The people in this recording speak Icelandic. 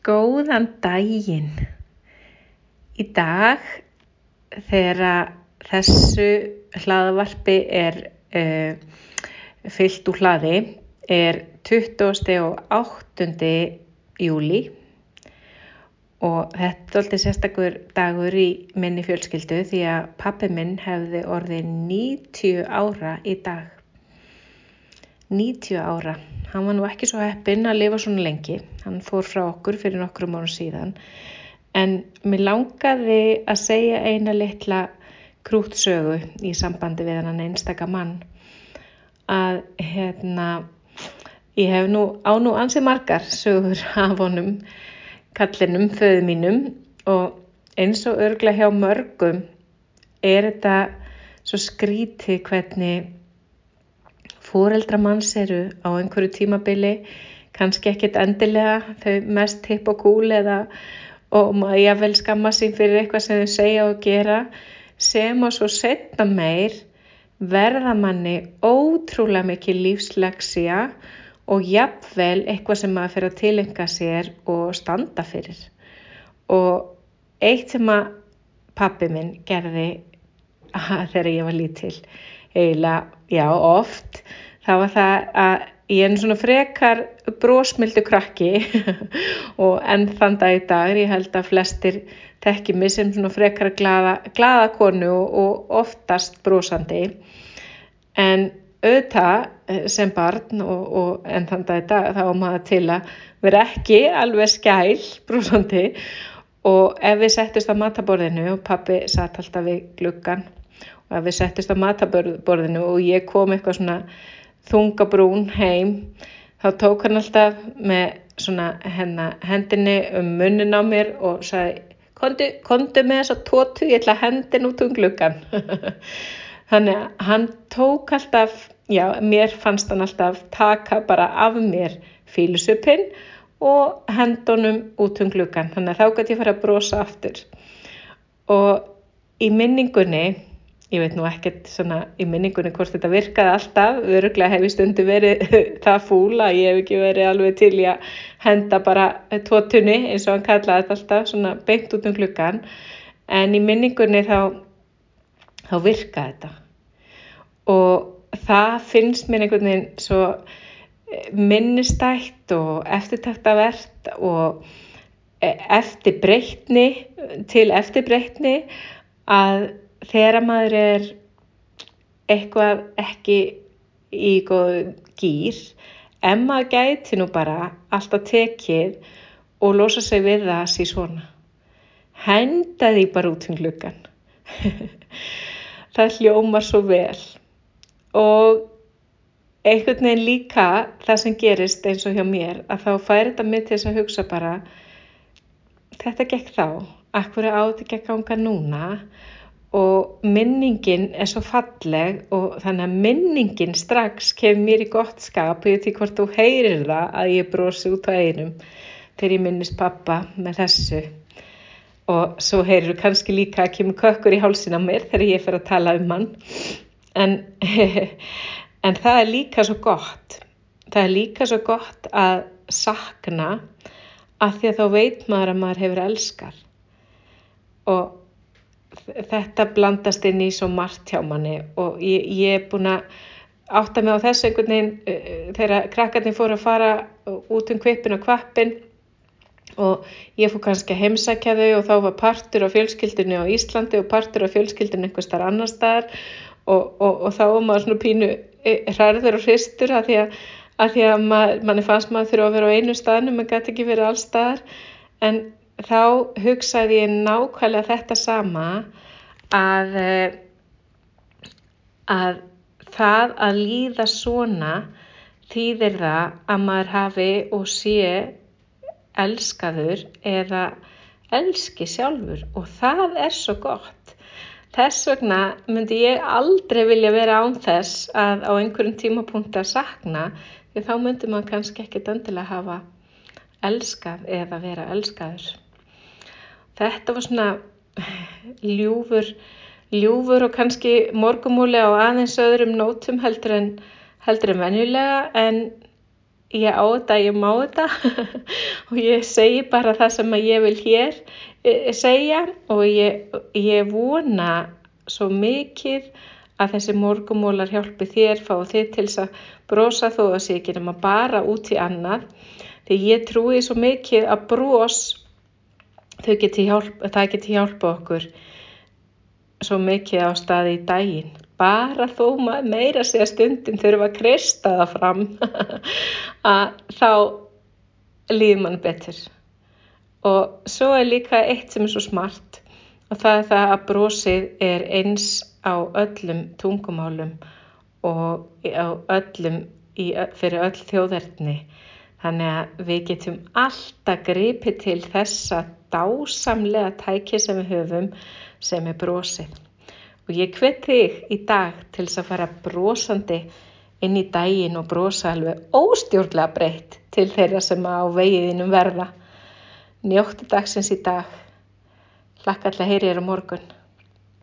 Góðan daginn. Í dag þegar þessu hlaðvarpi er uh, fyllt úr hlaði er 20. og 8. júli og þetta er alltaf sérstakur dagur í minni fjölskyldu því að pappi minn hefði orðið 90 ára í dag. 90 ára. Hann var nú ekki svo heppinn að lifa svona lengi. Hann fór frá okkur fyrir nokkrum árum síðan. En mér langaði að segja eina litla krútsögu í sambandi við hann einstaka mann. Að hérna, ég hef nú á nú ansið margar sögur af honum, kallinum, föðu mínum og eins og örgla hjá mörgum er þetta svo skrítið hvernig fóreldramanns eru á einhverju tímabili kannski ekkit endilega þau mest hipp og gúl eða og maður jáfnvel skamma sín fyrir eitthvað sem þau segja og gera. Sem að svo setna meir verða manni ótrúlega mikið lífslegsja og jafnvel eitthvað sem maður fyrir að tilenga sér og standa fyrir. Og eitt sem að pappi minn gerði þegar ég var lítil eiginlega, já oft þá var það að ég er svona frekar brósmildu krakki og enn þann dag í dag ég held að flestir tekki mig sem svona frekar glada, glada konu og oftast brósandi en auðvitað eh, sem barn og, og enn þann dag í dag þá maður til að vera ekki alveg skæl brósandi og ef við settist á mataborðinu og pappi satt alltaf við gluggan ef við settist á mataborðinu og ég kom eitthvað svona þungabrún heim þá tók hann alltaf með svona hennar, hendinni um munnin á mér og sagði kondu, með þess að tótu, ég ætla hendin út um gluggan þannig að hann tók alltaf já, mér fannst hann alltaf taka bara af mér fílusupinn og hendunum út um gluggan þannig að þá gæti ég fara að brosa aftur. Og í minningunni ég veit nú ekkert svona í minningunni hvort þetta virkaði alltaf, öruglega hef ég stundu verið það fúl að ég hef ekki verið alveg til í að henda bara tótunni eins og hann kallaði þetta alltaf svona beint út um klukkan en í minningunni þá, þá virkaði þetta. Og það finnst mér einhvern veginn svo eh, minnistætt og eftirtaktavert og eh, eftir breytni til eftir breytni að þegar maður er eitthvað ekki í góð gýr en maður gæti nú bara alltaf tekið og losa sig við það að sé svona. Henda því bara út um gluggan það hljómar svo vel. Og einhvern veginn líka það sem gerist eins og hjá mér að þá færi þetta mig til þess að hugsa bara þetta gekk þá, akkur á þetta gekk ánga núna og minningin er svo falleg og þannig að minningin strax kemur mér í gott skap og ég veit ekki hvort þú heyrir það að ég brosi út á einum þegar ég minnist pappa með þessu. Og svo heyrir þú kannski líka að kemur kökkur í hálsin á mér þegar ég fer að tala um hann. En, en það er líka svo gott. Það er líka svo gott að sakna að því að þá veit maður að maður hefur elskar. Og þetta blandast inn í svo margt hjá manni og ég, ég er búin að átta mig á þessu einhvern veginn þegar krakkarnir fóru að fara út um kvipin og kvappin og ég fór kannski að heimsækja þau og þá var partur á fjölskyldinu á Íslandi og partur á fjölskyldinu einhver starf annar staðar og, og, og þá var maður svona pínu hræður og hristur að því að, að, því að mað, manni fannst maður þurfa að vera á einu staðnum, maður gæti ekki verið allstaðar en þá hugsaði ég nákvæmlega þetta sama að, eh, að það að líða svona þýðir það að maður hafi og sé elskaður eða elski sjálfur og það er svo gott. Þess vegna myndi ég aldrei vilja vera án þess að á einhverjum tímapunkt að sakna því þá myndi maður kannski ekkit öndilega hafa elskað eða vera elskaður þetta var svona ljúfur, ljúfur og kannski morgumúli á aðeins öðrum nótum heldur en, heldur en venjulega en ég á þetta, ég má þetta og ég segi bara það sem ég vil hér e, segja og ég, ég vona svo mikið að þessi morgumólar hjálpi þér, fá þið til að brosa þó að sé ekki nema bara út í annað. Því ég trúi svo mikið að bros, geti hjálp, það geti hjálpa okkur svo mikið á staði í daginn. Bara þó maður meira sé að stundin þurfa að kristja það fram að þá líður mann betur. Og svo er líka eitt sem er svo smart og það er það að brosið er eins á öllum tungumálum og öllum í, fyrir öll þjóðerni. Þannig að við getum alltaf gripið til þessa dásamlega tæki sem við höfum sem er brosið. Og ég hvet þig í dag til þess að fara brosandi inn í daginn og brosa alveg óstjórnlega breytt til þeirra sem á vegiðinum verða. Njóttu dagsins í dag. Hlakka alltaf heyrir á morgun.